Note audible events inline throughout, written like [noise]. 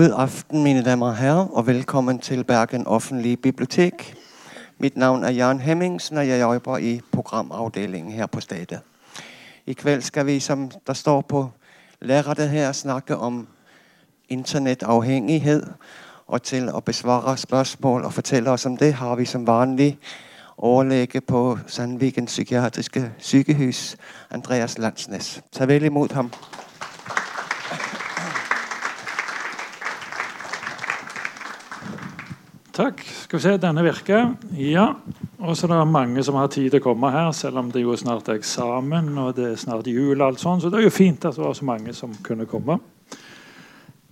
God aften, mine damer og herrer, og velkommen til Bergen offentlige bibliotek. Mitt navn er Jan Hemmingsen, og jeg jobber i programavdelingen her på stedet. I kveld skal vi, som der står på lerretet her, snakke om internettavhengighet. Og til å besvare spørsmål og fortelle oss om det, har vi som vanlig overlege på Sandviken psykiatriske sykehus, Andreas Landsnes. Ta vel imot ham. Takk. Skal vi se, denne virker. Ja. Og så er det mange som har tid til å komme her, selv om det jo snart er eksamen og det er snart jul. og alt sånt, Så det er jo fint at det var så mange som kunne komme.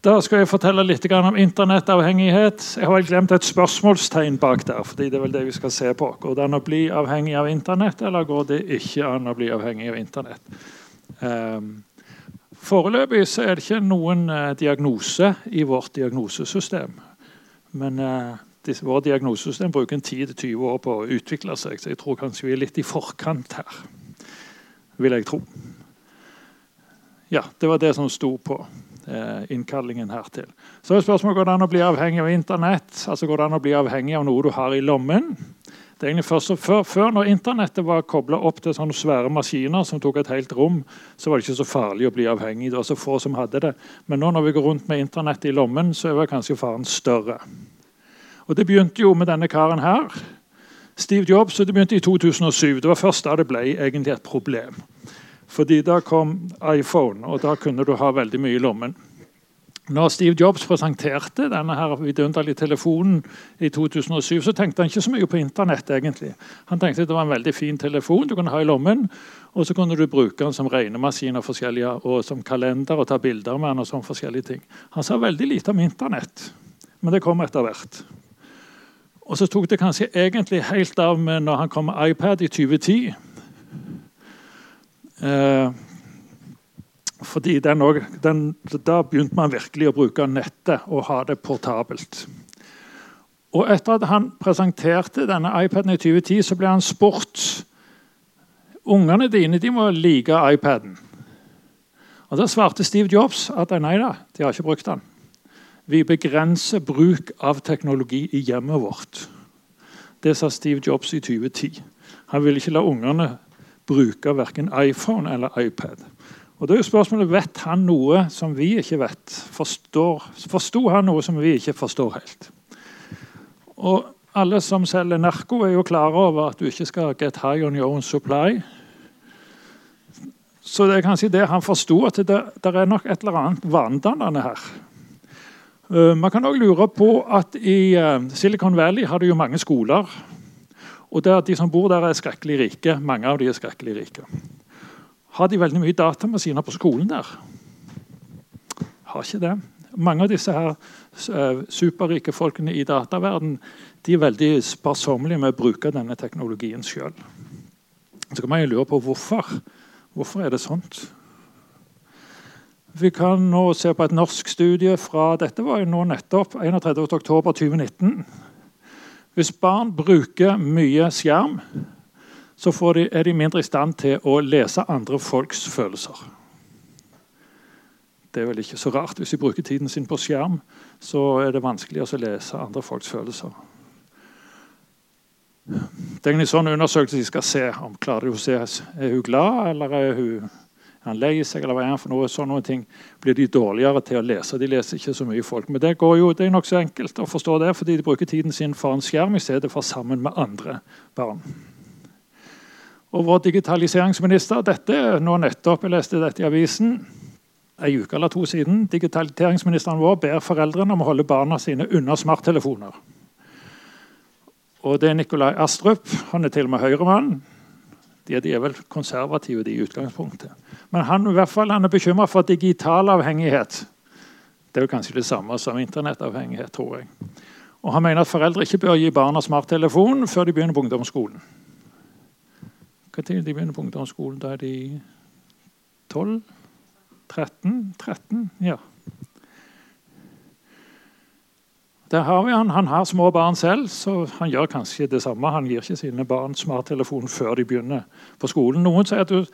Da skal jeg fortelle litt om internettavhengighet. Jeg har vel glemt et spørsmålstegn bak der. fordi det er vel det vi skal se på. Går det an å bli avhengig av Internett, eller går det ikke an å bli avhengig av Internett? Um, foreløpig så er det ikke noen uh, diagnose i vårt diagnosesystem. Men uh, disse, våre diagnosesystem bruker en 10-20 år på å utvikle seg, så jeg tror kanskje vi er litt i forkant her. Vil jeg tro. Ja, det var det som sto på eh, innkallingen hertil. Så er spørsmålet går det an å bli avhengig av Internett. Altså Går det an å bli avhengig av noe du har i lommen? Det er egentlig først før, før når Internettet var kobla opp til sånne svære maskiner som tok et helt rom, så var det ikke så farlig å bli avhengig. Det var så få som hadde det. Men nå når vi går rundt med Internett i lommen, så er kanskje faren større. Og Det begynte jo med denne karen her. Steve Jobs, og Det begynte i 2007. Det var først da det ble egentlig et problem. Fordi Da kom iPhone, og da kunne du ha veldig mye i lommen. Når Steve Jobs presenterte denne her vidunderlige telefonen i 2007, så tenkte han ikke så mye på Internett. egentlig. Han tenkte at det var en veldig fin telefon du kunne ha i lommen, og så kunne du bruke den som regnemaskin og, og som kalender og ta bilder med den. og sånne forskjellige ting. Han sa veldig lite om Internett, men det kom etter hvert. Og så tok det kanskje egentlig helt av med når han kom med iPad i 2010. Eh, fordi den også, Da begynte man virkelig å bruke nettet og ha det portabelt. Og etter at han presenterte denne iPaden i 2010, så ble han spurt Ungene dine de må like iPaden. Og Da svarte Steve Jobs at nei da, de har ikke brukt den. Vi begrenser bruk av teknologi i hjemmet vårt. Det sa Steve Jobs i 2010. Han ville ikke la ungene bruke verken iPhone eller iPad. Og da er jo spørsmålet, Vet han noe som vi ikke vet? Forsto han noe som vi ikke forstår helt? Og Alle som selger narko, er jo klare over at du ikke skal get high on your own supply. Så det er kanskje det han forsto, at det, det er nok et eller annet vanedannende her. Eh, man kan også lure på at I eh, Silicon Valley har de jo mange skoler. og De som bor der, er skrekkelig rike. Mange av de er skrekkelig rike. Har de veldig mye datamaskiner på skolen der? Har ikke det. Mange av disse her eh, superrike folkene i dataverden de er veldig sparsommelige med å bruke denne teknologien sjøl. Så kan man jo lure på hvorfor. Hvorfor er det sånt? Vi kan nå se på et norsk studie fra dette var jo nå nettopp 31.10.2019. Hvis barn bruker mye skjerm, så de, er de mindre i stand til å lese andre folks følelser. Det er vel ikke så rart. Hvis de bruker tiden sin på skjerm, så er det vanskelig å lese andre folks følelser. Det er en sånn undersøkelse de skal se om klarer de å se er hun glad eller er hun han lei seg, eller hva er han for noe? Sånne ting blir de dårligere til å lese. De leser ikke så mye folk. Men det går jo, det er nokså enkelt å forstå det, fordi de bruker tiden sin foran skjerm i stedet for sammen med andre barn. Og vår digitaliseringsminister dette nå nettopp, Jeg leste dette i avisen en uke eller to siden. Digitaliseringsministeren vår ber foreldrene om å holde barna sine unna smarttelefoner. Og det er Nikolai Astrup. Han er til og med høyremann. De, de er vel konservative de i utgangspunktet. Men han, i hvert fall, han er bekymra for digital avhengighet. Det er jo kanskje det samme som internettavhengighet, tror jeg. Og Han mener at foreldre ikke bør gi barna smarttelefon før de begynner på ungdomsskolen. Når de begynner på ungdomsskolen? Da er de 12? 13? 13? Ja. Der har vi han. Han har små barn selv, så han gjør kanskje det samme. Han gir ikke sine barn smarttelefon før de begynner på skolen. Noen sier at du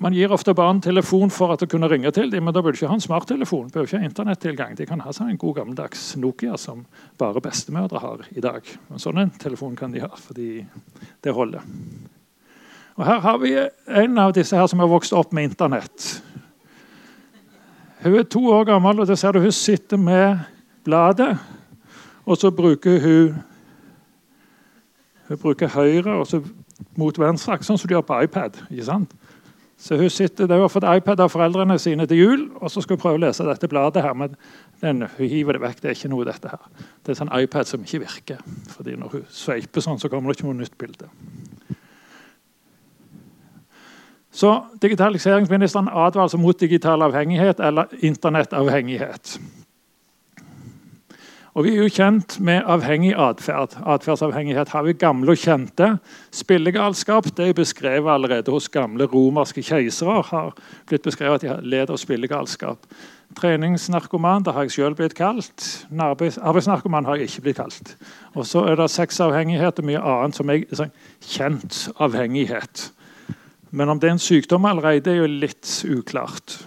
Man gir ofte barn telefon for at de kunne ringe til dem, men da bør de ikke ha en smarttelefon. Bør ikke ha internettilgang. De kan ha seg en god gammeldags Nokia som bare bestemødre har i dag. Men sånn en telefon kan de ha, fordi det holder. Og Her har vi en av disse her som har vokst opp med Internett. Hun er to år gammel, og det ser du hun sitter med bladet. Og så bruker hun hun bruker høyre og så mot venstre, sånn som de gjør på iPad. ikke sant? Så hun sitter, De har fått iPad av foreldrene sine til jul, og så skal hun prøve å lese dette bladet. her, men den, Hun hiver det vekk. Det er ikke noe dette her. Det er sånn iPad som ikke virker. fordi Når hun sveiper sånn, så kommer det ikke noe nytt bilde. Så Digitaliseringsministeren advarer altså mot digital avhengighet eller internettavhengighet. Og Vi er jo kjent med avhengig atferd. Atferdsavhengighet har vi gamle og kjente. Spillegalskap det er beskrevet allerede hos gamle romerske keisere. har blitt beskrevet at de led av spillegalskap. Treningsnarkoman det har jeg selv blitt kalt. Arbeidsnarkoman har jeg ikke blitt kalt. Og så er det sexavhengighet og mye annet som er sånn, kjent avhengighet. Men om det er en sykdom allerede, er jo litt uklart.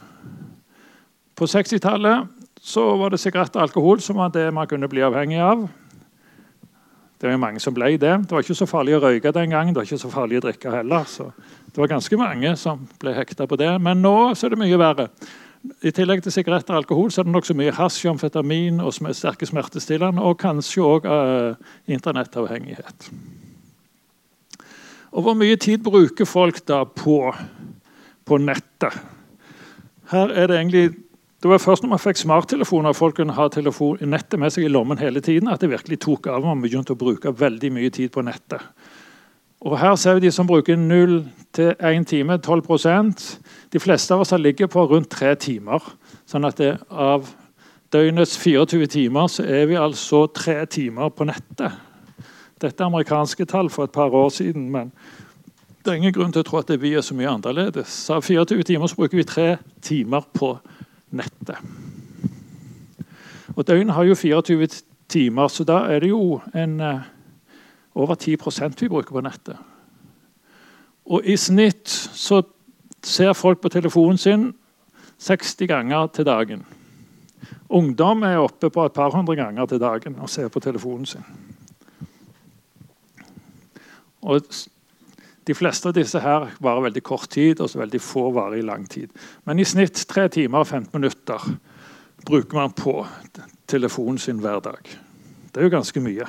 På 60-tallet så var det sigaretter og alkohol som var det man kunne bli avhengig av. Det var mange som ble det. Det var ikke så farlig å røyke den gangen. Det var ikke så farlig å drikke heller. Så det var ganske mange som ble hekta på det. Men nå er det mye verre. I tillegg til sigaretter og alkohol så er det nokså mye hasj, amfetamin og sterke smertestillende, og kanskje òg uh, eh, internettavhengighet. Og hvor mye tid bruker folk da på, på nettet? Her er det egentlig det var først når man fikk smarttelefoner og folk kunne ha telefon, nettet med seg i lommen hele tiden, at det virkelig tok av. Man begynte å bruke veldig mye tid på nettet. Og Her ser vi de som bruker 0 til 1 time, 12% De fleste av oss har ligget på rundt 3 timer. Sånn at det, av døgnets 24 timer så er vi altså 3 timer på nettet. Dette er amerikanske tall for et par år siden, men det er ingen grunn til å tro at vi er så mye annerledes. Av 24 timer så bruker vi 3 timer på nettet nettet. Og Døgnet har jo 24 timer, så da er det jo en, uh, over 10 vi bruker på nettet. Og i snitt så ser folk på telefonen sin 60 ganger til dagen. Ungdom er oppe på et par hundre ganger til dagen og ser på telefonen sin. Og de fleste av disse her varer veldig kort tid, og så veldig få varer i lang tid. Men i snitt 3 timer og 15 minutter bruker man på telefonen sin hver dag. Det er jo ganske mye.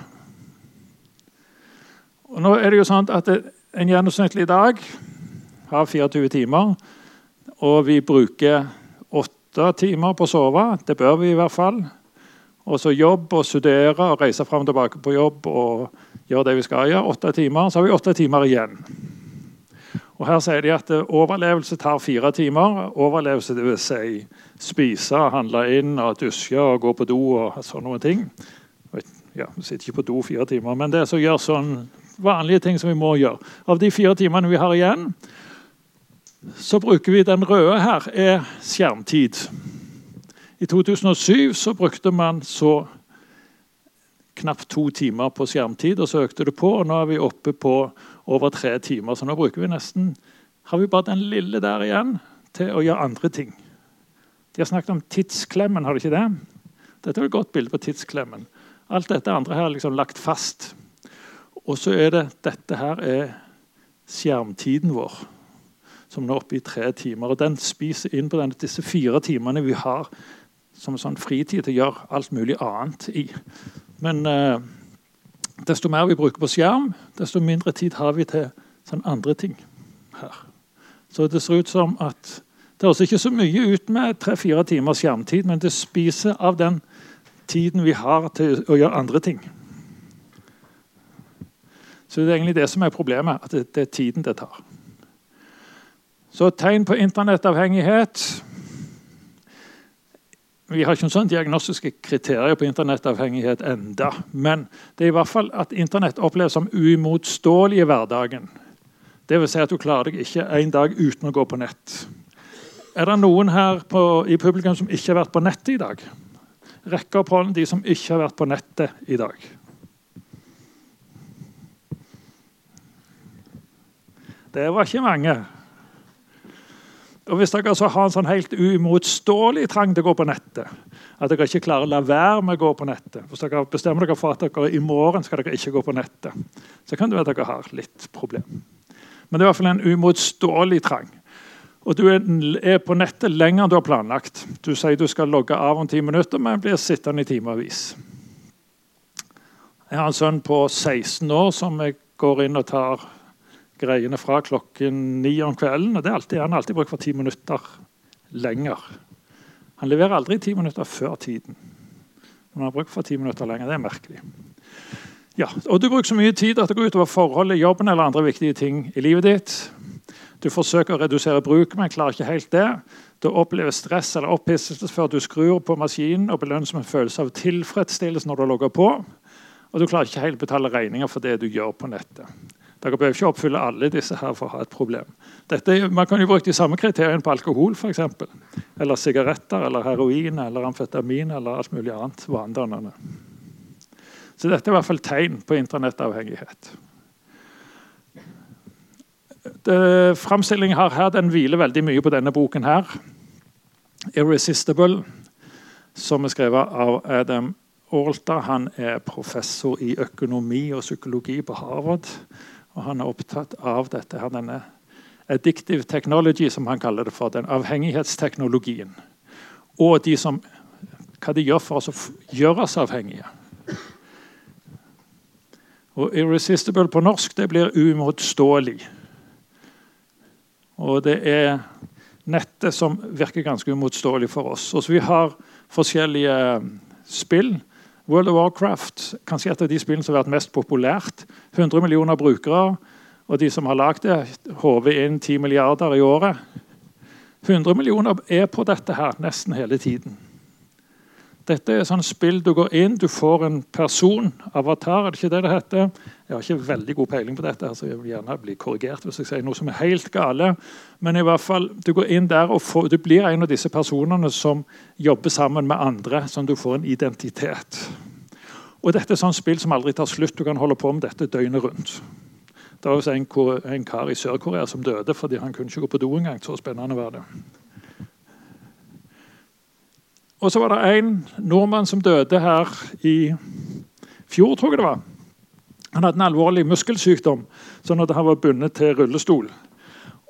Og nå er det jo sånn at En gjennomsnittlig dag har 24 timer, og vi bruker 8 timer på å sove. Det bør vi i hvert fall. Og så jobb og studere og reise fram og tilbake på jobb og gjøre det vi skal gjøre. Åtte timer, så har vi åtte timer igjen. Og Her sier de at overlevelse tar fire timer. Overlevelse det vil si spise, handle inn, og dusje og gå på do og sånne ting. Ja, Vi sitter ikke på do fire timer, men det er så gjør sånn vanlige ting som vi må gjøre. Av de fire timene vi har igjen, så bruker vi den røde her, er skjermtid. I 2007 så brukte man så knapt to timer på skjermtid, og så økte det på. og Nå er vi oppe på over tre timer. Så nå bruker vi nesten har vi bare den lille der igjen til å gjøre andre ting. De har snakket om tidsklemmen, har de ikke det? Dette er et godt bilde på tidsklemmen. Alt dette andre her er liksom lagt fast. Og så er det dette her er skjermtiden vår, som nå er oppe i tre timer. og Den spiser inn på denne, disse fire timene vi har som sånn fritid til å gjøre alt mulig annet i. Men eh, desto mer vi bruker på skjerm, desto mindre tid har vi til sånn andre ting her. Så det ser ut som at det høres ikke så mye ut med tre-fire timers skjermtid, men det spiser av den tiden vi har til å gjøre andre ting. Så det er egentlig det som er problemet, at det, det er tiden det tar. Så tegn på internettavhengighet vi har ikke sånn diagnostiske kriterier på internettavhengighet enda, Men det er i hvert fall at Internett oppleves som uimotståelig i hverdagen. Vil si at du klarer deg ikke en dag uten å gå på nett. Er det noen her på, i publikum som ikke har vært på nettet i dag? Rekker opp hånden de som ikke har vært på nettet i dag. Det var ikke mange. Og Hvis dere så har en sånn helt uimotståelig trang til å gå på nettet, at dere ikke klarer å la være med å gå på nettet Hvis dere bestemmer dere for at dere i morgen skal dere ikke gå på nettet, så kan det være at dere har litt problem. Men det er i hvert fall en umotståelig trang. Og du er på nettet lenger enn du har planlagt. Du sier du skal logge av om ti minutter, men blir sittende i timevis. Jeg har en sønn på 16 år som jeg går inn og tar greiene fra klokken ni om kvelden. og det er alltid, Han har alltid brukt for ti minutter lenger. Han leverer aldri ti minutter før tiden. Men han har brukt for ti minutter lenger. Det er merkelig. Ja, og Du bruker så mye tid at det går utover forholdet, jobben eller andre viktige ting i livet ditt. Du forsøker å redusere bruk, men klarer ikke helt det. Du opplever stress eller opphisselse før du skrur på maskinen og belønnes med en følelse av tilfredsstillelse når du logger på. Og du klarer ikke helt å betale regninger for det du gjør på nettet. Dere behøver ikke oppfylle alle disse her for å ha et problem. Dette, man kan jo bruke de samme kriteriene på alkohol, for eksempel. Eller sigaretter, eller heroin, eller amfetamin eller alt mulig annet vanedannende. Så dette er i hvert fall tegn på internettavhengighet. Framstillingen her den hviler veldig mye på denne boken. her. 'Irresistible', som er skrevet av Adam Aalta. Han er professor i økonomi og psykologi på Harvard. Og han er opptatt av dette her, denne addictive technology, som han kaller det for. Den avhengighetsteknologien. Og de som, hva de gjør for oss å gjøre oss avhengige. Og 'irresistible' på norsk det blir uimotståelig. Og det er nettet som virker ganske uimotståelig for oss. Og så Vi har forskjellige spill World of Warcraft kanskje et av de spillene som har vært mest populært. 100 millioner brukere, og de som har lagd det, håver inn 10 milliarder i året. 100 millioner er på dette her nesten hele tiden. Dette er sånn spill du går inn, du får en person, avatar, er det ikke det det heter? Jeg har ikke veldig god peiling på dette, så jeg vil gjerne bli korrigert hvis jeg sier noe som er helt gale. Men i hvert fall, du går inn der og får, du blir en av disse personene som jobber sammen med andre, sånn du får en identitet. Og dette er sånn spill som aldri tar slutt. Du kan holde på med dette døgnet rundt. Det var en, en kar i Sør-Korea som døde fordi han kunne ikke gå på do engang. Så spennende var det. Og så var det en nordmann som døde her i fjor, tror jeg det var. Han hadde en alvorlig muskelsykdom, sånn at han var bundet til rullestol.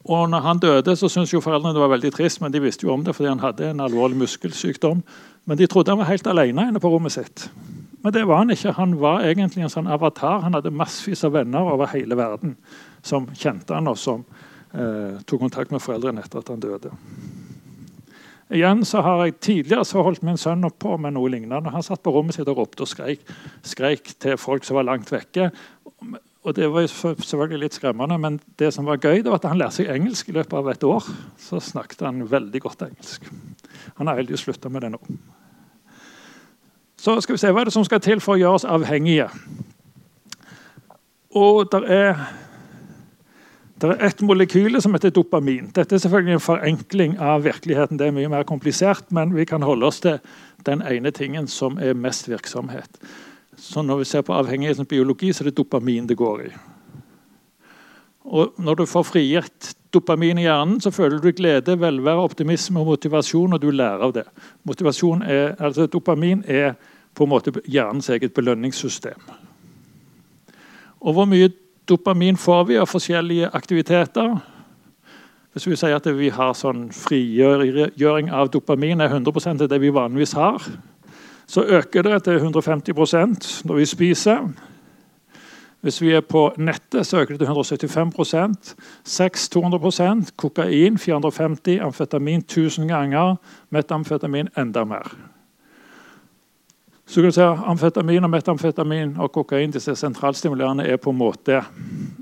Og når han døde, så syntes jo foreldrene det var veldig trist, men de visste jo om det fordi han hadde en alvorlig muskelsykdom. Men de trodde han var helt alene inne på rommet sitt. Men det var han ikke. Han var egentlig en sånn avatar. Han hadde massevis av venner over hele verden som kjente han og som eh, tok kontakt med foreldrene etter at han døde. Igjen så har jeg Tidligere så holdt min sønn opp på med noe lignende. Han satt på rommet sitt og ropte og skreik, skreik til folk som var langt vekke. Og Det var selvfølgelig litt skremmende, men det som var gøy, det var at han lærte seg engelsk i løpet av et år. Så snakket han veldig godt engelsk. Han har heldigvis slutta med det nå. Så skal vi se, Hva er det som skal til for å gjøre oss avhengige? Og der er det er ett molekyl som heter dopamin. Dette er selvfølgelig en forenkling av virkeligheten. Det er mye mer komplisert, men vi kan holde oss til den ene tingen som er mest virksomhet. Så Når vi ser på avhengighetens biologi, så er det dopamin det går i. Og Når du får frigitt dopamin i hjernen, så føler du glede, velvære, optimisme og motivasjon, og du lærer av det. Er, altså Dopamin er på en måte hjernens eget belønningssystem. Og hvor mye Dopamin får vi av forskjellige aktiviteter. Hvis vi sier at vi har sånn frigjøring av dopamin er 100 av det vi vanligvis har, så øker det til 150% når vi spiser. Hvis vi er på nettet, så øker det til 175% Sex 200% kokain 450 amfetamin 1000 ganger, metamfetamin enda mer. Så kan du si Amfetamin og metamfetamin og kokain disse sentralstimulerende er på en måte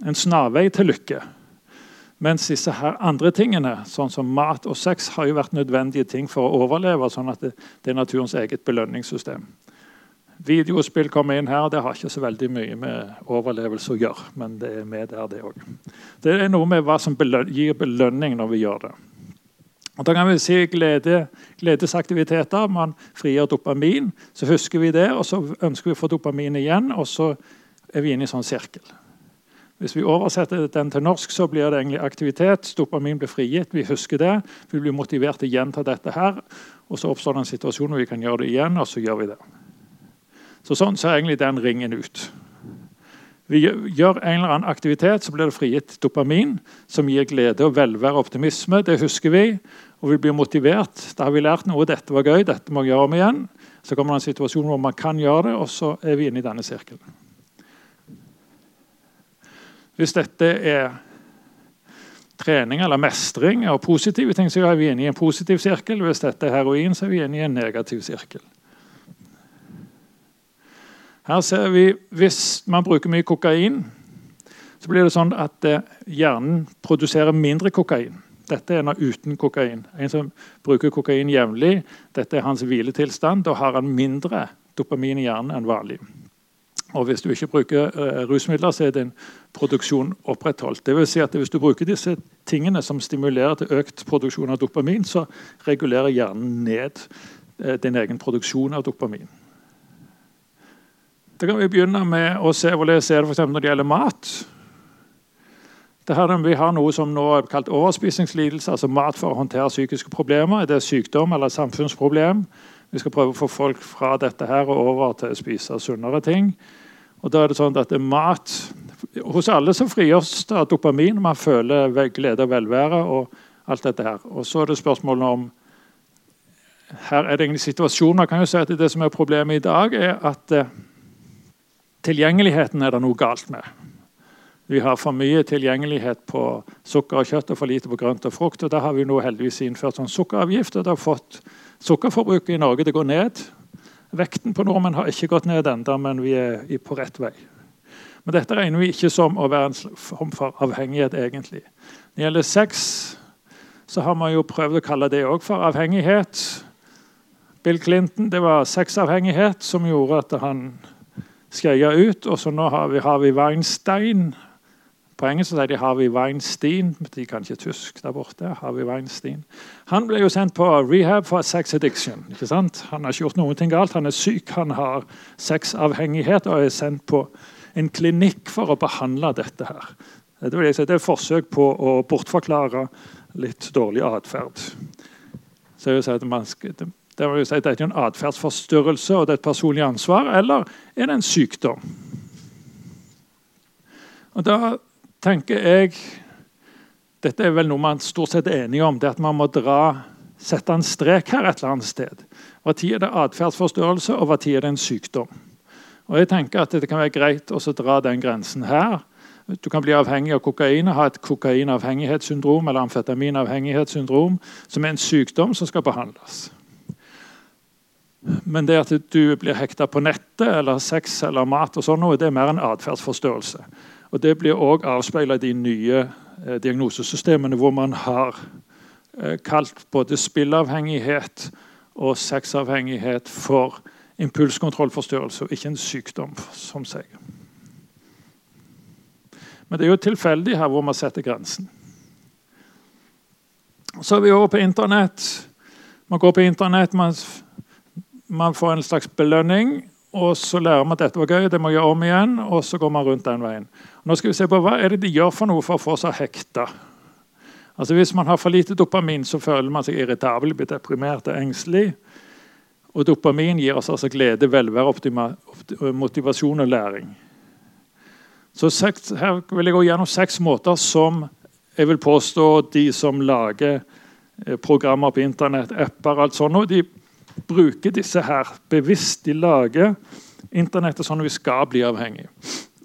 en snarvei til lykke. Mens disse her andre tingene, sånn som mat og sex, har jo vært nødvendige ting for å overleve. sånn at det, er naturens eget belønningssystem. Videospill kommer inn her. Det har ikke så veldig mye med overlevelse å gjøre. men det er med der, det òg. Det er noe med hva som gir belønning når vi gjør det. Og da kan vi si glede, Gledesaktiviteter. Man frigjør dopamin. Så husker vi det, og så ønsker vi å få dopamin igjen. Og så er vi inne i en sånn sirkel. Hvis vi oversetter den til norsk, så blir det egentlig aktivitet. Dopamin blir frigitt. Vi husker det. Vi blir motivert til å gjenta dette her. Og så oppstår det en situasjon hvor vi kan gjøre det igjen, og så gjør vi det. Så Sånn ser egentlig den ringen ut. Vi gjør en eller annen aktivitet, så blir det frigitt dopamin, som gir glede og velvære og optimisme. Det husker vi, og vi blir motivert. Da har vi lært noe. Dette var gøy, dette må vi gjøre om igjen. Så kommer det en situasjon hvor man kan gjøre det, og så er vi inne i denne sirkelen. Hvis dette er trening eller mestring og positive ting, så er vi inne i en positiv sirkel. Hvis dette er heroin, så er vi inne i en negativ sirkel. Her ser vi Hvis man bruker mye kokain, så blir det sånn at eh, hjernen produserer mindre kokain. Dette er en uten kokain. En som bruker kokain jevnlig, dette er hans hviletilstand. Da har han mindre dopamin i hjernen enn vanlig. Og Hvis du ikke bruker uh, rusmidler, så er din produksjon opprettholdt. Det vil si at Hvis du bruker disse tingene som stimulerer til økt produksjon av dopamin, så regulerer hjernen ned uh, din egen produksjon av dopamin. Da kan vi begynne med å se hvordan det ser for når det gjelder mat. Her, vi har noe som nå er kalt overspisingslidelse, altså mat for å håndtere psykiske problemer. Er det sykdom eller samfunnsproblem? Vi skal prøve å få folk fra dette her og over til å spise sunnere ting. Og da er det sånn at det er mat Hos alle så frigjøres det dopamin. Man føler glede og velvære og alt dette her. Og så er det spørsmålet om Her er det egentlig situasjoner. kan jo si at Det som er problemet i dag, er at eh, Tilgjengeligheten er det noe galt med. Vi har for mye tilgjengelighet på sukker og kjøtt og for lite på grønt og frukt. og Da har vi nå heldigvis innført sånn sukkeravgift. og det har fått Sukkerforbruket i Norge det går ned. Vekten på nordmenn har ikke gått ned ennå, men vi er på rett vei. Men dette regner vi ikke som å være en form for avhengighet, egentlig. Når det gjelder sex, så har man jo prøvd å kalle det òg for avhengighet. Bill Clinton det var sexavhengighet som gjorde at han skeia ut. Og så nå har vi Harvey Weinstein. På engelsk sier de Harvey Weinstein. De kan ikke tysk der borte. Harvey Weinstein. Han ble jo sendt på rehab for sex addiction. ikke sant? Han har ikke gjort noe galt. Han er syk, han har sexavhengighet og er sendt på en klinikk for å behandle dette. her. Det, vil si, det er et forsøk på å bortforklare litt dårlig atferd. Så jeg vil si at man skal, det vil si Dette er en atferdsforstyrrelse og det er et personlig ansvar, eller er det en sykdom? Og Da tenker jeg Dette er vel noe man stort sett er enige om. det at Man må dra, sette en strek her et eller annet sted. Hva tid er det atferdsforstyrrelse, og hva tid er det en sykdom? Og jeg tenker at Det kan være greit å dra den grensen her. Du kan bli avhengig av kokain og ha et kokainavhengighetssyndrom eller amfetaminavhengighetssyndrom, som er en sykdom som skal behandles. Men det at du blir hekta på nettet eller sex eller mat, og sånn, det er mer en atferdsforstørrelse. Og Det blir òg avspeila i de nye eh, diagnosesystemene hvor man har eh, kalt både spillavhengighet og sexavhengighet for impulskontrollforstyrrelse, og ikke en sykdom som seg. Men det er jo tilfeldig her hvor man setter grensen. Så er vi over på Internett. Man går på Internett, man man får en slags belønning, og så lærer man at dette var gøy, det må gjøre om igjen, og så går man rundt den veien. Nå skal vi se på Hva er det de gjør for noe for å få seg hekta? Altså Hvis man har for lite dopamin, så føler man seg irritabel, blir deprimert og engstelig. Og dopamin gir oss altså glede, velvære, motivasjon og læring. Så seks, Her vil jeg gå gjennom seks måter som jeg vil påstå de som lager eh, programmer på internett, apper alt sånt, de bruker disse her bevisst. De lager internettet sånn at vi skal bli avhengig.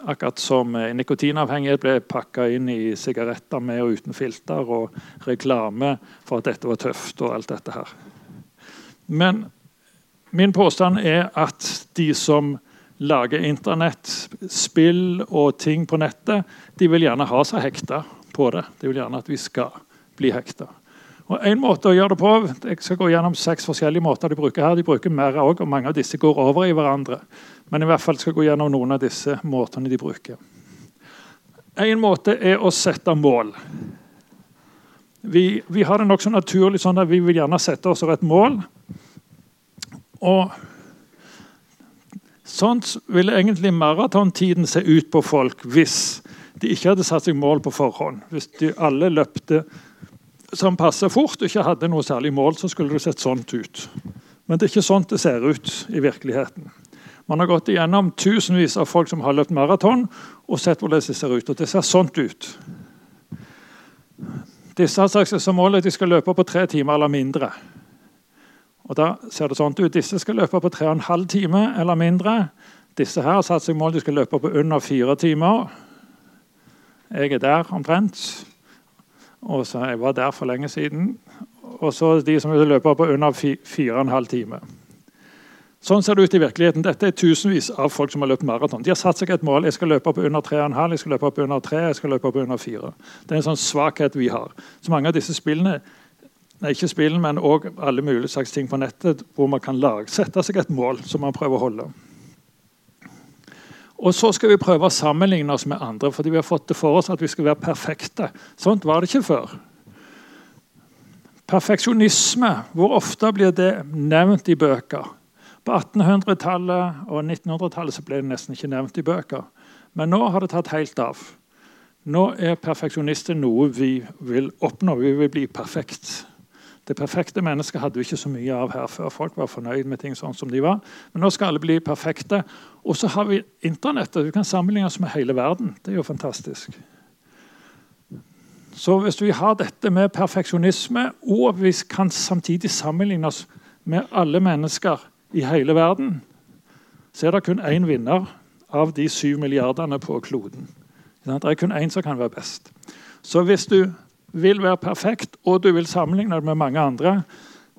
Akkurat som eh, nikotinavhengighet ble pakka inn i sigaretter med og uten filter, og reklame for at dette var tøft og alt dette her. Men min påstand er at de som lager internett, spill og ting på nettet, de vil gjerne ha seg hekta på det. De vil gjerne at vi skal bli hekta. Og en måte å gjøre det på, Jeg skal gå gjennom seks forskjellige måter de bruker her. De bruker mer òg, og mange av disse går over i hverandre. Men i hvert fall skal jeg gå gjennom noen av disse måtene de bruker. En måte er å sette mål. Vi, vi har det nokså naturlig sånn at vi vil gjerne sette oss et mål. Og sånn ville egentlig maratontiden se ut på folk hvis de ikke hadde satt seg mål på forhånd. Hvis de alle løpte som passer fort og ikke hadde noe særlig mål, så skulle det sett sånt ut. Men det er ikke sånn det ser ut i virkeligheten. Man har gått igjennom tusenvis av folk som har løpt maraton, og sett hvordan det ser ut. Og det ser sånt ut. Disse har sagt seg som mål at de skal løpe på tre timer eller mindre. Og da ser det sånn ut. Disse skal løpe på tre og en halv time eller mindre. Disse her har satt seg mål de skal løpe på under fire timer. Jeg er der omtrent. Og så Jeg var der for lenge siden. Og så de som vil løpe på under fire og en halv time. Sånn ser det ut i virkeligheten. Dette er tusenvis av folk som har løpt maraton. De har satt seg et mål. Jeg skal løpe på under 3,5, jeg skal løpe på under 3, jeg skal løpe på under 4. Det er en sånn svakhet vi har. Så mange av disse spillene nei, ikke spillene, men også alle mulige slags ting på nettet hvor man kan lage, sette seg et mål som man prøver å holde. Og så skal vi prøve å sammenligne oss med andre, fordi vi har fått det for oss at vi skal være perfekte. Sånt var det ikke før. Perfeksjonisme, hvor ofte blir det nevnt i bøker? På 1800-tallet og 1900-tallet ble det nesten ikke nevnt i bøker. Men nå har det tatt helt av. Nå er perfeksjonister noe vi vil oppnå. Vi vil bli perfekt. Det perfekte mennesket hadde vi ikke så mye av her før. Folk var fornøyd med ting sånn som de var. Men nå skal alle bli perfekte. Og så har vi internettet. Vi kan sammenligne oss med hele verden. Det er jo fantastisk. Så hvis vi har dette med perfeksjonisme, og vi kan samtidig sammenligne oss med alle mennesker i hele verden, så er det kun én vinner av de syv milliardene på kloden. Det er kun én som kan være best. Så hvis du vil være perfekt, og du vil sammenligne det med mange andre,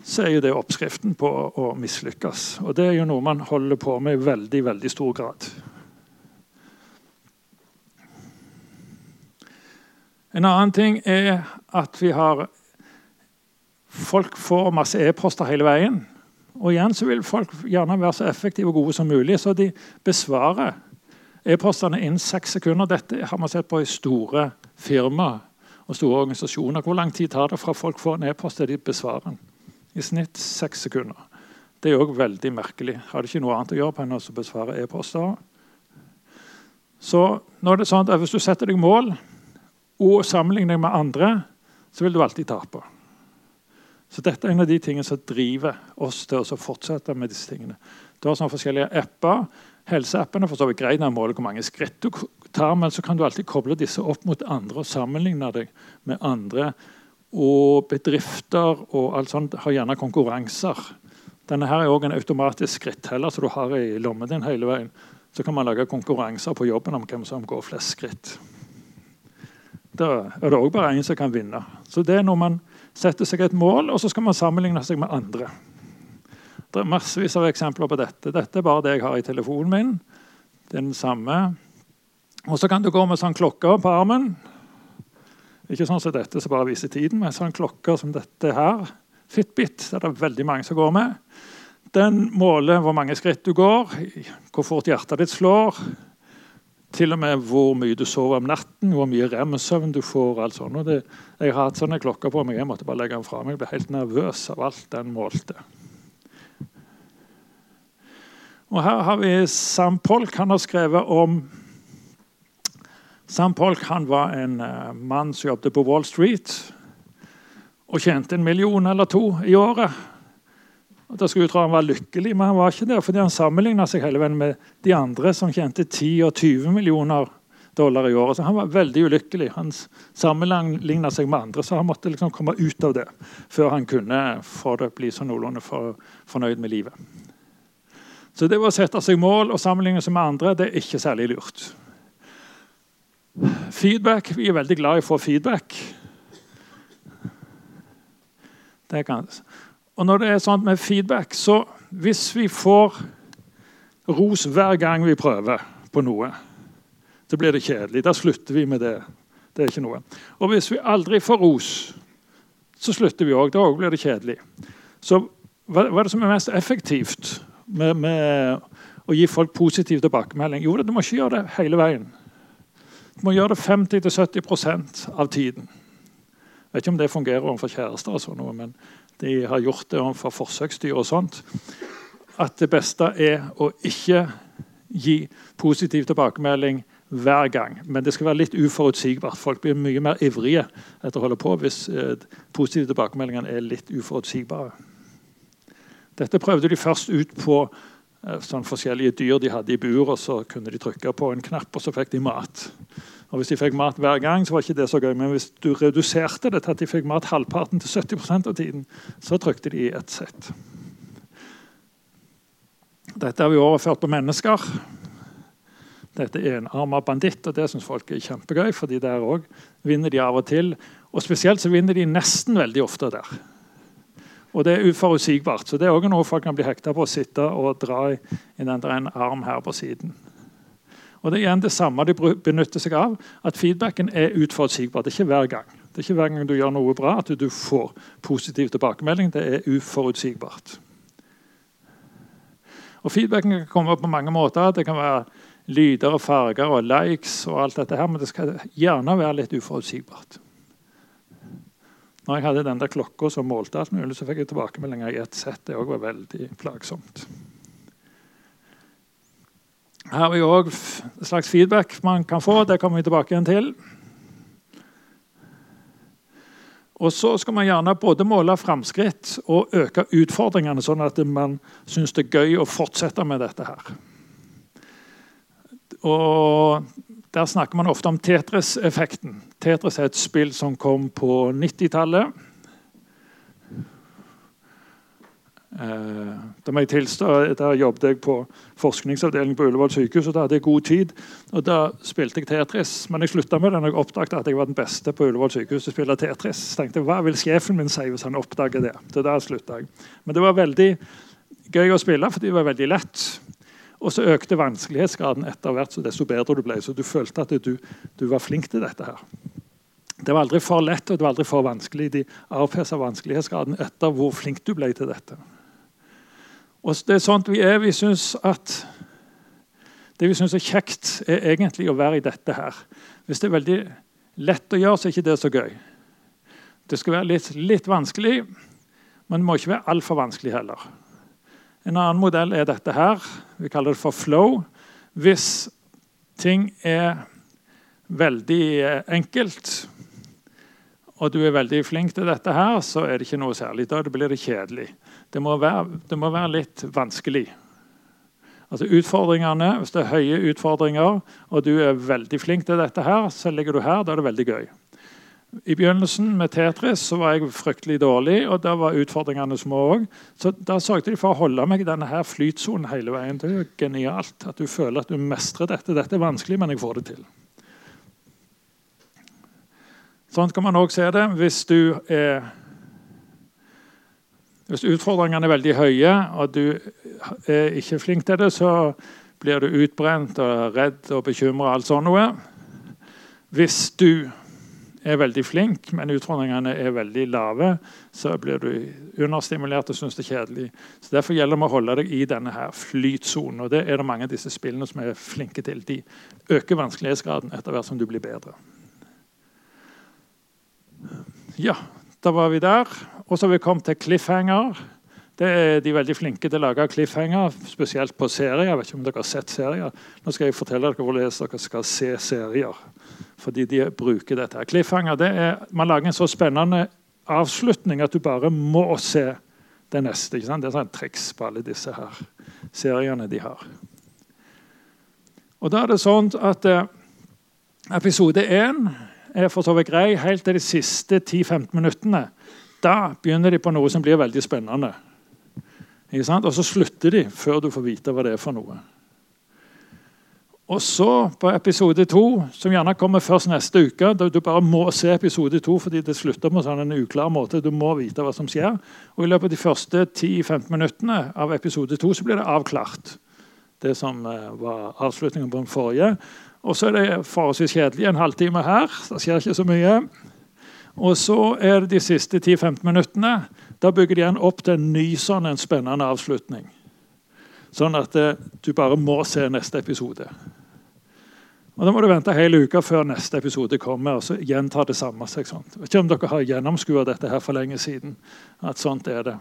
så er jo det oppskriften på å mislykkes. Og det er jo noe man holder på med i veldig, veldig stor grad. En annen ting er at vi har Folk får masse e-poster hele veien. Og igjen så vil folk gjerne være så effektive og gode som mulig, så de besvarer e-postene innen seks sekunder. Dette har man sett på i store firmaer og store organisasjoner. Hvor lang tid tar det fra folk får en e-post til de besvarer den? I snitt seks sekunder. Det er òg veldig merkelig. Har de ikke noe annet å gjøre på enn å besvare e-poster? Så nå er det sånn at Hvis du setter deg mål og sammenligner deg med andre, så vil du alltid tape. Så dette er en av de tingene som driver oss til å fortsette med disse tingene. Du har sånne forskjellige apper. Helseappene for så vidt greit, måler hvor mange skritt du tar, men så kan du alltid koble disse opp mot andre og sammenligne deg med andre. Og bedrifter og alt sånt har gjerne konkurranser. Denne her er også en automatisk skritteller som du har i lommen din hele veien. Så kan man lage konkurranser på jobben om hvem som går flest skritt. Da er det òg bare én som kan vinne. Så det er når man setter seg et mål, og så skal man sammenligne seg med andre. Det er massevis av eksempler på dette. Dette er bare det jeg har i telefonen min. Det er den samme. Og så kan du gå med sånn klokke på armen. Ikke sånn som dette som bare viser tiden, men sånn klokke som dette her. Fitbit det er det veldig mange som går med. Den måler hvor mange skritt du går, hvor fort hjertet ditt slår. Til og med hvor mye du sover om natten, hvor mye rem-søvn du får. alt sånt. Det, jeg har hatt sånne klokker på meg, jeg måtte bare legge den fra meg. Jeg ble helt nervøs av alt den målte. Og Her har vi Sam Polk. Han har skrevet om Sam Polk han var en uh, mann som jobbet på Wall Street og tjente en million eller to i året. Og da skulle jeg tro han var lykkelig, men han var ikke det, fordi han sammenligna seg hele veien med de andre som tjente 10 og 20 millioner dollar i året. Så han var veldig ulykkelig. Han sammenligna seg med andre, så han måtte liksom komme ut av det før han kunne få det bli så noenlunde fornøyd med livet. Så det å sette seg mål og sammenligne seg med andre det er ikke særlig lurt. Feedback. Vi er veldig glad i å få feedback. Det kan. Og når det er sånn med feedback, så hvis vi får ros hver gang vi prøver på noe, så blir det kjedelig. Da slutter vi med det. Det er ikke noe. Og hvis vi aldri får ros, så slutter vi òg. Da blir det kjedelig. Så hva, er det som er mest effektivt? Med, med, å gi folk positiv tilbakemelding? Jo, du må ikke gjøre det hele veien. Du må gjøre det 50-70% av tiden. Jeg vet ikke om det fungerer overfor kjærester, og sånt, men de har gjort det overfor forsøksdyr. og sånt. At det beste er å ikke gi positiv tilbakemelding hver gang. Men det skal være litt uforutsigbart. Folk blir mye mer ivrige etter å holde på hvis eh, positive tilbakemeldinger er litt uforutsigbare. Dette prøvde de først ut på eh, sånn forskjellige dyr de hadde i bur. og Så kunne de trykke på en knapp, og så fikk de mat. Og Hvis de fikk mat hver gang, så var ikke det så gøy. Men hvis du reduserte det til at de fikk mat halvparten til 70% av tiden, så trykte de i ett sett. Dette har vi overført på mennesker. Dette er en arma banditt, og det syns folk er kjempegøy. fordi der også vinner de av og til. Og spesielt så vinner de nesten veldig ofte der. Og det er uforutsigbart. Så det er også noe folk kan bli hekta på å sitte og dra i, i den der en arm her på siden. Og Det er igjen det samme de benytter seg av. At feedbacken er utforutsigbar. Det er ikke hver gang. Det er ikke hver gang du gjør noe bra at du får positiv tilbakemelding. Det er uforutsigbart. Og Feedbacken kan komme på mange måter. Det kan være lyder og farger og likes og alt dette her, men det skal gjerne være litt uforutsigbart. Når jeg hadde den der klokka som målte alt mulig, så fikk jeg tilbakemeldinger i ett sett. Det òg var veldig plagsomt. Her har vi òg en slags feedback man kan få. Det kommer vi tilbake igjen til. Og så skal man gjerne både måle framskritt og øke utfordringene, sånn at man syns det er gøy å fortsette med dette her. Og der snakker man ofte om Tetris-effekten. Tetris er et spill som kom på 90-tallet. Eh, da jeg tilstå, Der jobbet jeg på forskningsavdelingen på Ullevål sykehus. og Da hadde jeg god tid. og Da spilte jeg Tetris. Men jeg slutta med det når jeg oppdaget at jeg var den beste på Ullevål sykehus til å spille Tetris. Så tenkte jeg, Hva vil sjefen min si hvis han oppdager det? Så da slutta jeg. Men det var veldig gøy å spille, fordi det var veldig lett. Og så økte vanskelighetsgraden etter hvert så desto bedre du ble. Så du følte at du, du var flink til dette. her. Det var aldri for lett og det var aldri for vanskelig. De avpassa vanskelighetsgraden etter hvor flink du ble til dette. Og Det er sånt vi er. Vi syns at det vi syns er kjekt, er egentlig å være i dette her. Hvis det er veldig lett å gjøre, så er ikke det så gøy. Det skal være litt, litt vanskelig, men det må ikke være altfor vanskelig heller. En annen modell er dette her. Vi kaller det for flow. Hvis ting er veldig enkelt, og du er veldig flink til dette, her, så er det ikke noe særlig. Da blir det kjedelig. Det må være, det må være litt vanskelig. Altså utfordringene, Hvis det er høye utfordringer, og du er veldig flink til dette, her, så ligger du her. Da er det veldig gøy. I begynnelsen med Tetris så var jeg fryktelig dårlig, og da var utfordringene små òg. Så da sørget de for å holde meg i denne her flytsonen hele veien. Det er jo genialt at du føler at du mestrer dette. Dette er vanskelig, men jeg får det til. Sånn kan man òg se det hvis du er Hvis utfordringene er veldig høye, og du er ikke flink til det, så blir du utbrent og redd og bekymra og alt sånt noe. Hvis du er veldig flink, men utfordringene er veldig lave, så blir du understimulert og syns det er kjedelig. Så Derfor gjelder det å holde deg i denne her flytsonen. og Det er det mange av disse spillene som er flinke til. De øker vanskelighetsgraden etter hvert som du blir bedre. Ja, da var vi der. Og så har vi kommet til cliffhanger. Det er de veldig flinke til å lage cliffhanger, spesielt på serier. Jeg vet ikke om dere har sett serier. Nå skal jeg fortelle dere hvordan dere skal se serier fordi de bruker dette. Cliffhanger det er, Man lager en så spennende avslutning at du bare må se det neste. Ikke sant? Det er sånn triks på alle disse her seriene de har. Og da er det sånn at eh, Episode 1 er for så vidt grei helt til de siste 10-15 minuttene. Da begynner de på noe som blir veldig spennende. Og så slutter de før du får vite hva det er for noe. Og så på episode to, som gjerne kommer først neste uke Du bare må se episode to fordi det slutter på sånn en uklar måte. Du må vite hva som skjer. Og I løpet av de første 10-15 minuttene av episode to så blir det avklart. Det som eh, var avslutningen på den forrige. Og så er det forholdsvis kjedelig en halvtime her. Det skjer ikke så mye. Og så er det de siste 10-15 minuttene. Da bygger de igjen opp til en ny sånn en spennende avslutning. Sånn at eh, du bare må se neste episode. Og Da må du vente hele uka før neste episode kommer. og så gjentar det samme seg sånn. Jeg vet ikke om dere har gjennomskua dette her for lenge siden. at sånt er det.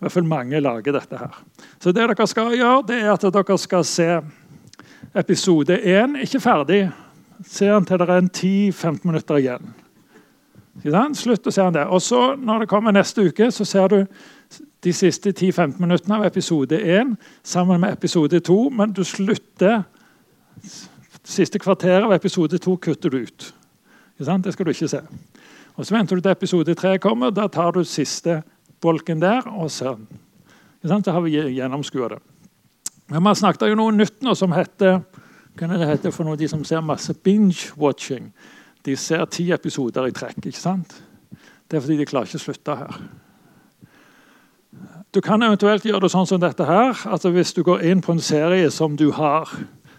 I hvert fall mange lager dette her. Så det dere skal gjøre, det er at dere skal se episode 1 ikke ferdig. Se den til det er en 10-15 minutter igjen. Slutt å se den der. Og så, når det kommer neste uke, så ser du de siste 10-15 minuttene av episode 1 sammen med episode 2, men du slutter Siste kvarteret av episode 2 kutter du ut. Det skal du ikke se. Og Så venter du til episode 3 kommer. Da tar du siste bolken der og ser den. Da har vi gjennomskua det. Men Man snakket jo noe nytt nå som heter hva det heter for noe, de som ser masse binge-watching. De ser ti episoder i trekk. ikke sant? Det er fordi de klarer ikke å slutte her. Du kan eventuelt gjøre det sånn som dette her. altså Hvis du går inn på en serie som du har,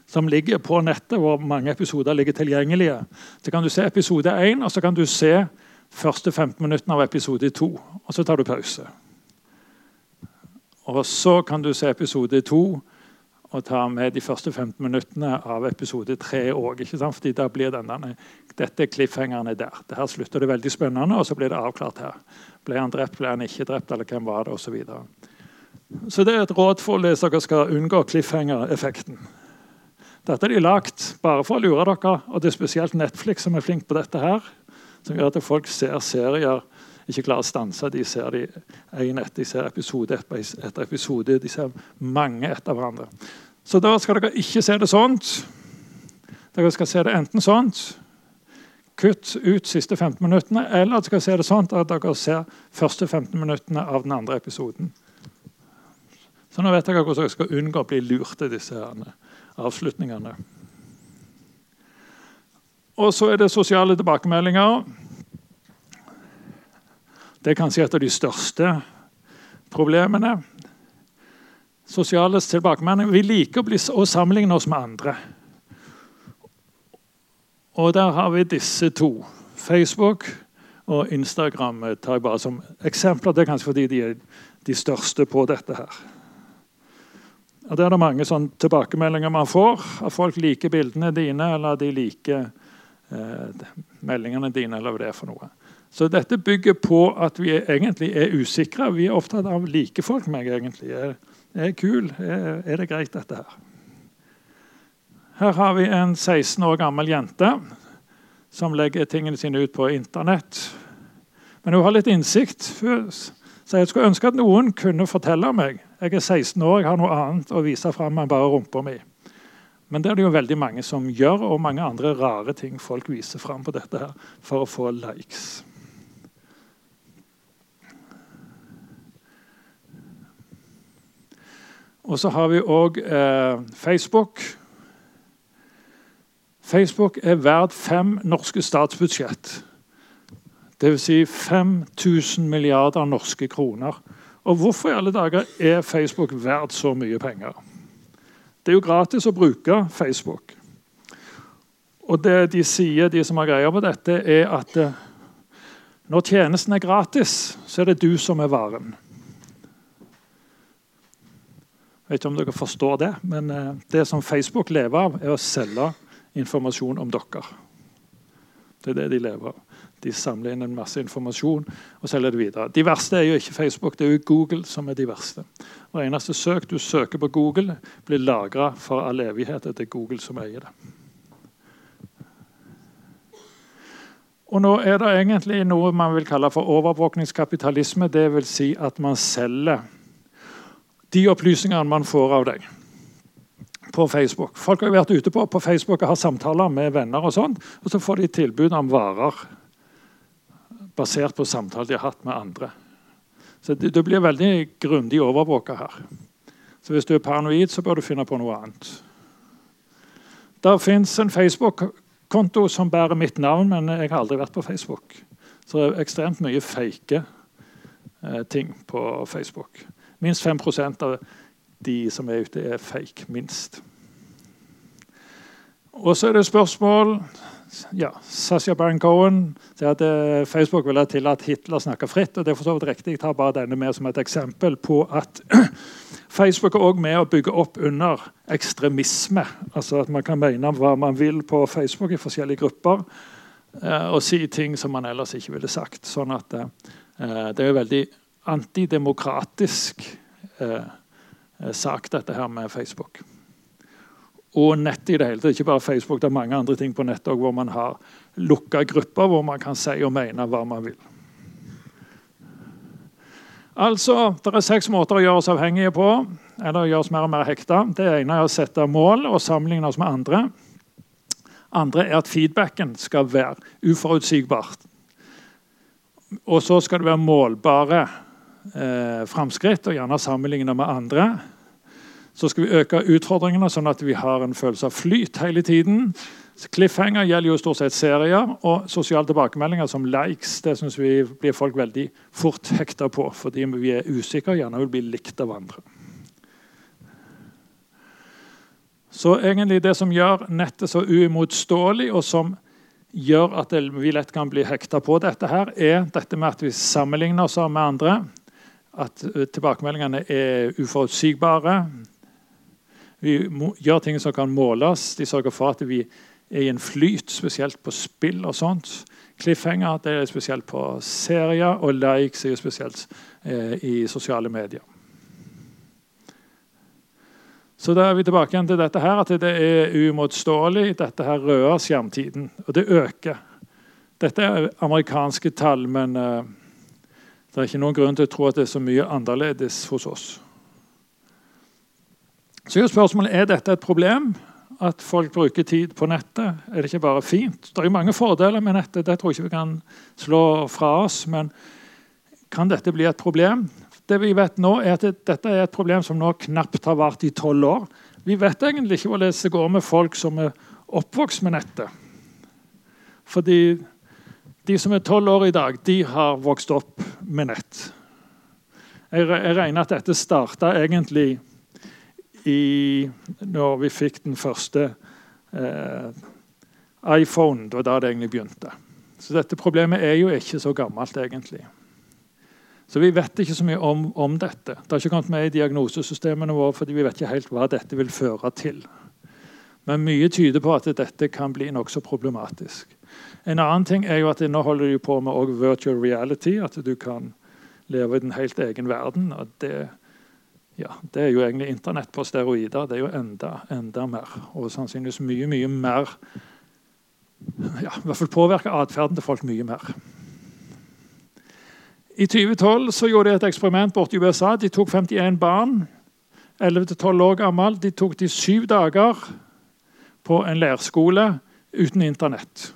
som ligger på nettet, hvor mange episoder ligger tilgjengelige, så kan du se episode 1, og så kan du se første 15 minuttene av episode 2. Og så tar du pause. Og så kan du se episode 2 og ta med de første 15 minuttene av episode 3 òg. Fordi da blir denne, dette cliffhangerne der. Her slutter det veldig spennende, og så blir det avklart her. Ble han drept, ble han ikke drept, eller hvem var det, osv. Så, videre. så det er et råd for at dere skal unngå cliffhanger-effekten. Dette er de lagt bare for å lure dere, og det er spesielt Netflix som er flink på dette. her, Som gjør at folk ser serier ikke klarer å stanse. De ser de en etter, de ser episode etter episode. De ser mange etter hverandre. Så da skal dere ikke se det sånt. Dere skal se det enten sånt Kutt ut siste 15 minuttene, eller dere skal se det sånn at dere ser første 15 minuttene av den andre episoden. Så nå vet dere hvordan dere skal unngå å bli lurt i disse avslutningene. Og så er det sosiale tilbakemeldinger. Det er kanskje et av de største problemene. Sosiale tilbakemeldinger. Vi liker å, sammenligne oss med andre. Og der har vi disse to. Facebook og Instagram tar jeg bare som eksempler. Det er kanskje fordi de er de største på dette. her. Og Der er det mange sånne tilbakemeldinger man får. At folk liker bildene dine, eller de liker eh, meldingene dine, eller hva det er for noe. Så dette bygger på at vi egentlig er usikre. Vi er opptatt av like folk meg egentlig. Er, er kul? Er, er, det greit, dette her? Her har vi en 16 år gammel jente som legger tingene sine ut på Internett. Men hun har litt innsikt. Så jeg skulle ønske at noen kunne fortelle meg Jeg er 16 år, jeg har noe annet å vise fram enn bare rumpa mi. Men det er det jo veldig mange som gjør, og mange andre rare ting folk viser fram på dette her for å få likes. Og så har vi òg eh, Facebook. Facebook er verdt fem norske statsbudsjett. Dvs. Si 5000 milliarder norske kroner. Og hvorfor i alle dager er Facebook verdt så mye penger? Det er jo gratis å bruke Facebook. Og det de sier, de som har greie på dette, er at eh, når tjenesten er gratis, så er det du som er varen. Jeg vet ikke om dere forstår det, men eh, det som Facebook lever av, er å selge informasjon om dere. Det er det de lever av. De samler inn en masse informasjon og selger det videre. De verste er jo ikke Facebook, det er jo Google som er de verste. Hver eneste søk du søker på Google, blir lagra for all evighet. Det er Google som eier det. Og nå er det egentlig noe man vil kalle for overvåkningskapitalisme. Dvs. Si at man selger de opplysningene man får av deg på Facebook. Folk har vært ute på, på Facebook og har samtaler med venner, og sånt, og så får de tilbud om varer basert på samtaler de har hatt med andre. Så Du blir veldig grundig overvåka her. Så Hvis du er paranoid, så bør du finne på noe annet. Der fins en Facebook-konto som bærer mitt navn, men jeg har aldri vært på Facebook. Så det er ekstremt mye fake eh, ting på Facebook. Minst 5% av de som er ute, er fake. Minst. Og så er det spørsmål ja, Sasha Baron Cohen sier at eh, Facebook ville tillatt Hitler snakke fritt. og det er for så vidt riktig. Jeg tar bare denne med som et eksempel på at [clears throat] Facebook er også med å bygge opp under ekstremisme. Altså at Man kan mene hva man vil på Facebook i forskjellige grupper eh, og si ting som man ellers ikke ville sagt. Sånn at eh, Det er veldig antidemokratisk eh, eh, sak, dette her med Facebook. og nett i det hele tatt. Ikke bare Facebook, det er mange andre ting på nettet hvor man har lukka grupper hvor man kan si og mene hva man vil. Altså, Det er seks måter å gjøre oss avhengige på, eller gjøre oss mer og mer hekta. Det ene er å sette mål og sammenligne oss med andre. Andre er at feedbacken skal være uforutsigbart. Og så skal det være målbare eh, framskritt, og gjerne sammenligne med andre. Så skal vi øke utfordringene, sånn at vi har en følelse av flyt hele tiden. Cliffhanger gjelder jo stort sett serier, og sosiale tilbakemeldinger som likes det synes vi blir folk veldig fort hekta på, fordi vi er usikre og gjerne vil bli likt av andre. Så egentlig det som gjør nettet så uimotståelig, og som gjør at vi lett kan bli hekta på dette, her, er dette med at vi sammenligner oss med andre. At eh, tilbakemeldingene er uforutsigbare. Vi gjør ting som kan måles. De sørger for at vi er i en flyt, spesielt på spill og sånt. Cliffhanger det er spesielt på serier, og likes er spesielt eh, i sosiale medier. Så da er vi tilbake igjen til dette her, at det er uimotståelig. Dette her røde skjermtiden, og det øker. Dette er amerikanske tall, men uh, det er ikke noen grunn til å tro at det er så mye annerledes hos oss. Så er spørsmålet er dette et problem at folk bruker tid på nettet. Er det ikke bare fint? Det er mange fordeler med nettet, det tror jeg ikke vi kan slå fra oss. Men kan dette bli et problem? Det vi vet nå er at Dette er et problem som nå knapt har vart i tolv år. Vi vet egentlig ikke hvordan det går med folk som er oppvokst med nettet. Fordi de som er tolv år i dag, de har vokst opp med nett. Jeg, regner at dette starta egentlig i, når vi fikk den første eh, iPhone. Det var da det egentlig begynte. Så dette problemet er jo ikke så gammelt, egentlig. Så vi vet ikke så mye om, om dette. Det har ikke kommet med i diagnosesystemene våre, fordi vi vet ikke helt hva dette vil føre til. Men mye tyder på at dette kan bli nokså problematisk. En annen ting er jo at Nå holder de på med virtual reality, at du kan leve i en helt egen verden. og det ja, det er jo egentlig Internett på steroider. Det er jo enda, enda mer. Og sannsynligvis mye, mye mer ja, i hvert fall påvirker atferden til folk mye mer. I 2012 så gjorde de et eksperiment borte i USA. De tok 51 barn, 11-12 år gamle. De tok de syv dager på en leirskole uten Internett.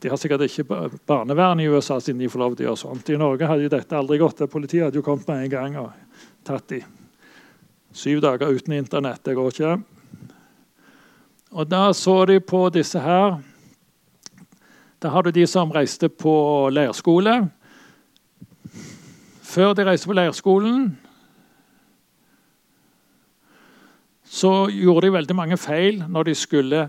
De har sikkert ikke barnevern i USA siden de får lov til å gjøre sånt. I Norge hadde jo dette aldri gått. Politiet hadde jo kommet med en gang og tatt de. Syv dager uten Internett, det går ikke. Og Da så de på disse her. Da har du de som reiste på leirskole. Før de reiste på leirskolen, så gjorde de veldig mange feil når de skulle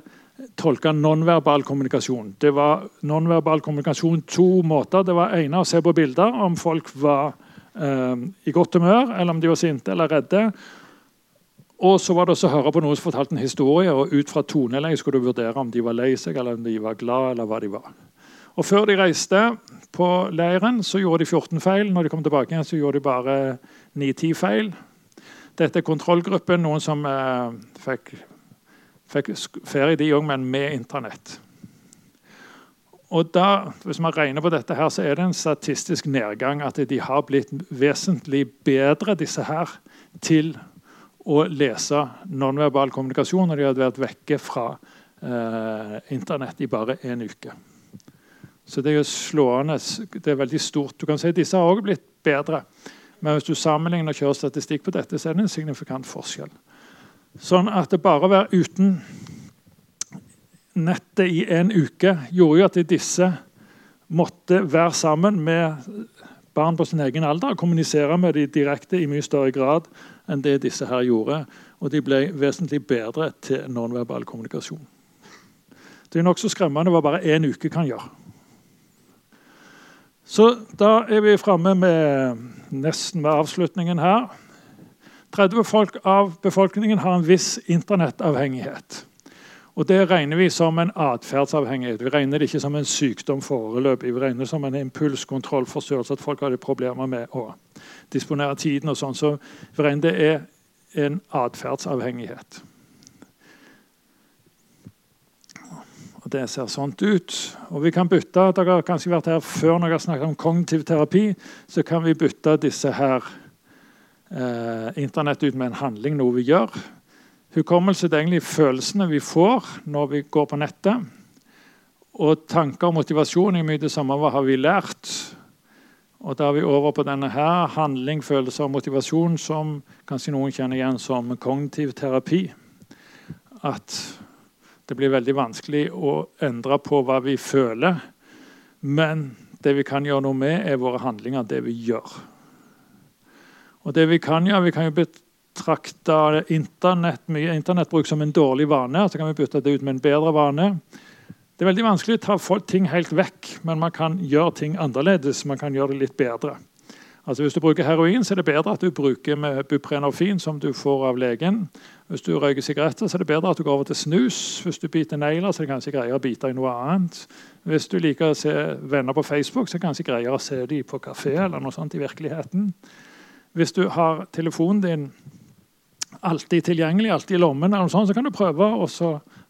tolke nonverbal kommunikasjon. Det var nonverbal kommunikasjon to måter. Det var ene å se på bilder om folk var eh, i godt humør, eller om de var sinte eller redde. Og så var det også å høre på noen som fortalte en historie, og ut fra toneleie skulle du vurdere om de var lei seg, eller om de var glad, eller hva de var. Og Før de reiste på leiren, så gjorde de 14 feil. Når de kom tilbake igjen, så gjorde de bare 9-10 feil. Dette er kontrollgruppen, noen som eh, fikk Fikk ferie, de òg, men med Internett. Og da, Hvis man regner på dette, her, så er det en statistisk nedgang. At de har blitt vesentlig bedre, disse her, til å lese nonverbal kommunikasjon når de hadde vært vekke fra eh, Internett i bare én uke. Så det er jo slående. Det er veldig stort. Du kan si Disse har også blitt bedre. Men hvis du sammenligner og kjører statistikk på dette, så er det en signifikant forskjell. Sånn at det bare å være uten nettet i en uke gjorde jo at disse måtte være sammen med barn på sin egen alder og kommunisere med dem direkte i mye større grad enn det disse her gjorde. Og de ble vesentlig bedre til nonverbal kommunikasjon. Det er nokså skremmende hva bare én uke kan gjøre. Så da er vi framme med nesten med avslutningen her. 30 folk av befolkningen har en viss internettavhengighet. Og Det regner vi som en atferdsavhengighet. Vi regner det ikke som en sykdom foreløpig. Vi regner det som en impulskontrollforstyrrelse, at folk har problemer med å disponere tiden. og sånn. Så vi regner det er en atferdsavhengighet. Det ser sånn ut. Og vi kan bytte, Dere har kanskje vært her før når jeg har snakket om kognitiv terapi. Så kan vi bytte disse her Internett ut med en handling, noe vi gjør. Hukommelse det er egentlig følelsene vi får når vi går på nettet. Og tanker og motivasjon er mye det samme. Hva har vi lært? Og Da er vi over på denne her, handling, følelser og motivasjon, som kanskje noen kjenner igjen som kognitiv terapi. At det blir veldig vanskelig å endre på hva vi føler. Men det vi kan gjøre noe med, er våre handlinger, det vi gjør. Og det Vi kan gjøre, vi kan jo betrakte internett, mye internettbruk som en dårlig vane. Så kan vi bytte det ut med en bedre vane. Det er veldig vanskelig å ta ting helt vekk, men man kan gjøre ting annerledes. Man kan gjøre det litt bedre. Altså Hvis du bruker heroin, så er det bedre at du bruker med buprenorfin, som du får av legen. Hvis du røyker sigaretter, så er det bedre at du går over til snus. Hvis du biter negler, så er det kanskje greiere å bite i noe annet. Hvis du liker å se venner på Facebook, så er det kanskje greiere å se dem på kafé eller noe sånt i virkeligheten. Hvis du har telefonen din alltid tilgjengelig, alltid i lommen, eller noe sånt, så kan du prøve å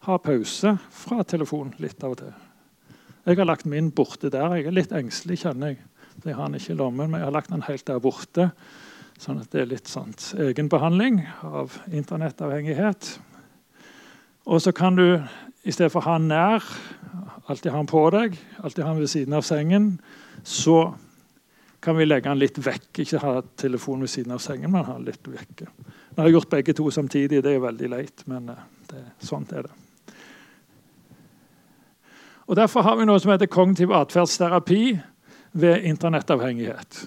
ha pause fra telefonen litt av og til. Jeg har lagt min borte der. Jeg er litt engstelig, kjenner jeg. Jeg har den ikke i lommen, men jeg har lagt den helt der borte. Sånn at det er litt sånn egenbehandling av internettavhengighet. Og så kan du i stedet for å ha den nær, alltid ha den på deg, alltid ha den ved siden av sengen, så kan vi legge den litt vekk. Ikke ha telefonen ved siden av sengen, men ha den litt vekke. Nå har jeg gjort begge to samtidig. Det er veldig leit, men eh, det, sånn er det. Og Derfor har vi noe som heter kognitiv atferdsterapi ved internettavhengighet.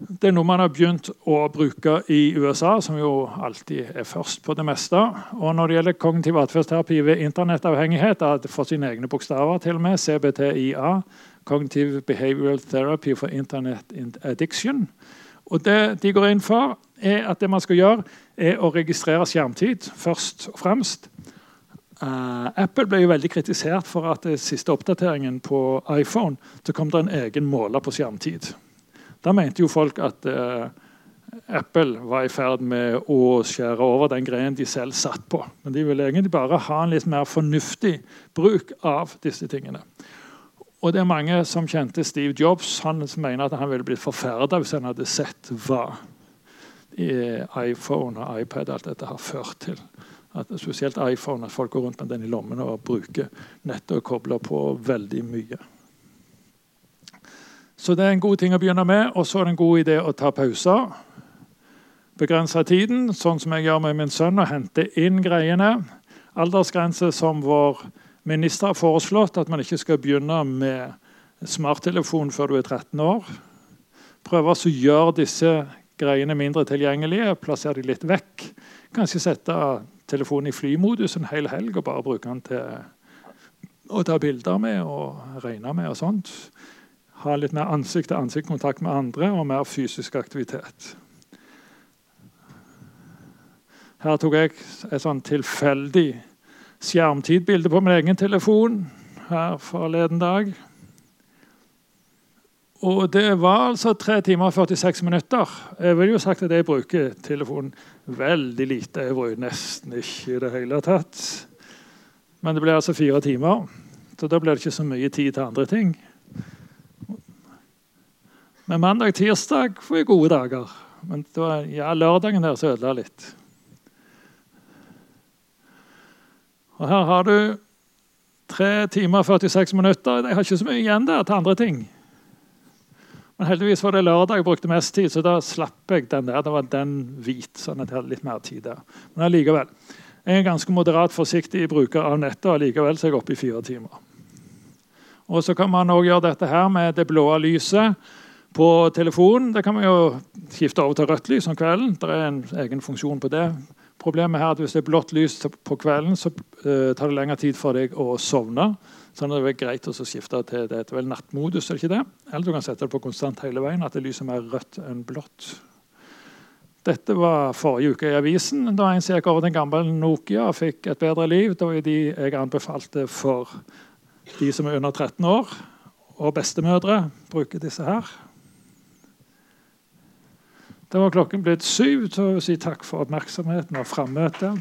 Det er noe man har begynt å bruke i USA, som jo alltid er først på det meste. Og Når det gjelder kognitiv atferdsterapi ved internettavhengighet, har det fått sine egne bokstaver til og med, CBTIA, Cognitive Behavioral Therapy for Internet Addiction. Og Det de går inn for, er at det man skal gjøre, er å registrere skjermtid først og fremst. Uh, Apple ble jo veldig kritisert for at den siste oppdateringen på iPhone så kom det en egen måler på skjermtid. Da mente jo folk at uh, Apple var i ferd med å skjære over den greien de selv satt på. Men de ville egentlig bare ha en litt mer fornuftig bruk av disse tingene. Og det er mange som kjente Steve Jobs. Han mener at han ville blitt forferda hvis han hadde sett hva iPhone og iPad alt dette har ført til. At spesielt iPhone, at folk går rundt med den i lommen og bruker nettet og kobler på veldig mye. Så det er en god ting å begynne med. Og så er det en god idé å ta pauser. Begrense tiden, sånn som jeg gjør med min sønn, og hente inn greiene. Aldersgrense som vår Minister har foreslått at man ikke skal begynne med smarttelefon før du er 13 år. Prøve å gjøre disse greiene mindre tilgjengelige, plassere de litt vekk. Kanskje sette telefonen i flymodus en hel helg og bare bruke den til å ta bilder med og regne med. og sånt. Ha litt mer ansikt-til-ansikt-kontakt med andre og mer fysisk aktivitet. Her tok jeg et sånn tilfeldig skjermtidbilde på min egen telefon her forleden dag. Og det var altså 3 timer og 46 minutter. Jeg vil jo sagt at jeg bruker telefonen veldig lite. Jeg bruker nesten ikke i det hele tatt. Men det ble altså fire timer, så da ble det ikke så mye tid til andre ting. Men mandag-tirsdag får jeg gode dager. Men var, ja, lørdagen der så ødela litt. Og Her har du 3 timer og 46 minutter. Jeg har ikke så mye igjen der til andre ting. Men heldigvis var det lørdag jeg brukte mest tid, så da slapp jeg den der. Det var den hvit, sånn at jeg hadde litt mer tid der. Men allikevel. Jeg er ganske moderat forsiktig bruker av nettet, og allikevel så er jeg oppe i fire timer. Og Så kan man også gjøre dette her med det blå lyset på telefonen. Det kan man jo skifte over til rødt lys om kvelden. Det er en egen funksjon på det. Problemet er at Hvis det er blått lys på kvelden, så uh, tar det lengre tid for deg å sovne. Sånn at det er greit å skifte til det heter vel nattmodus. er det ikke det? Eller du kan sette det på konstant hele veien, at det lyser mer rødt enn blått. Dette var forrige uke i avisen. Da en som gikk over til en gammel Nokia og fikk et bedre liv. Det var de jeg anbefalte for de som er under 13 år. Og bestemødre bruker disse her. Det var klokken blitt syv, så si takk for oppmerksomheten og frammøtet.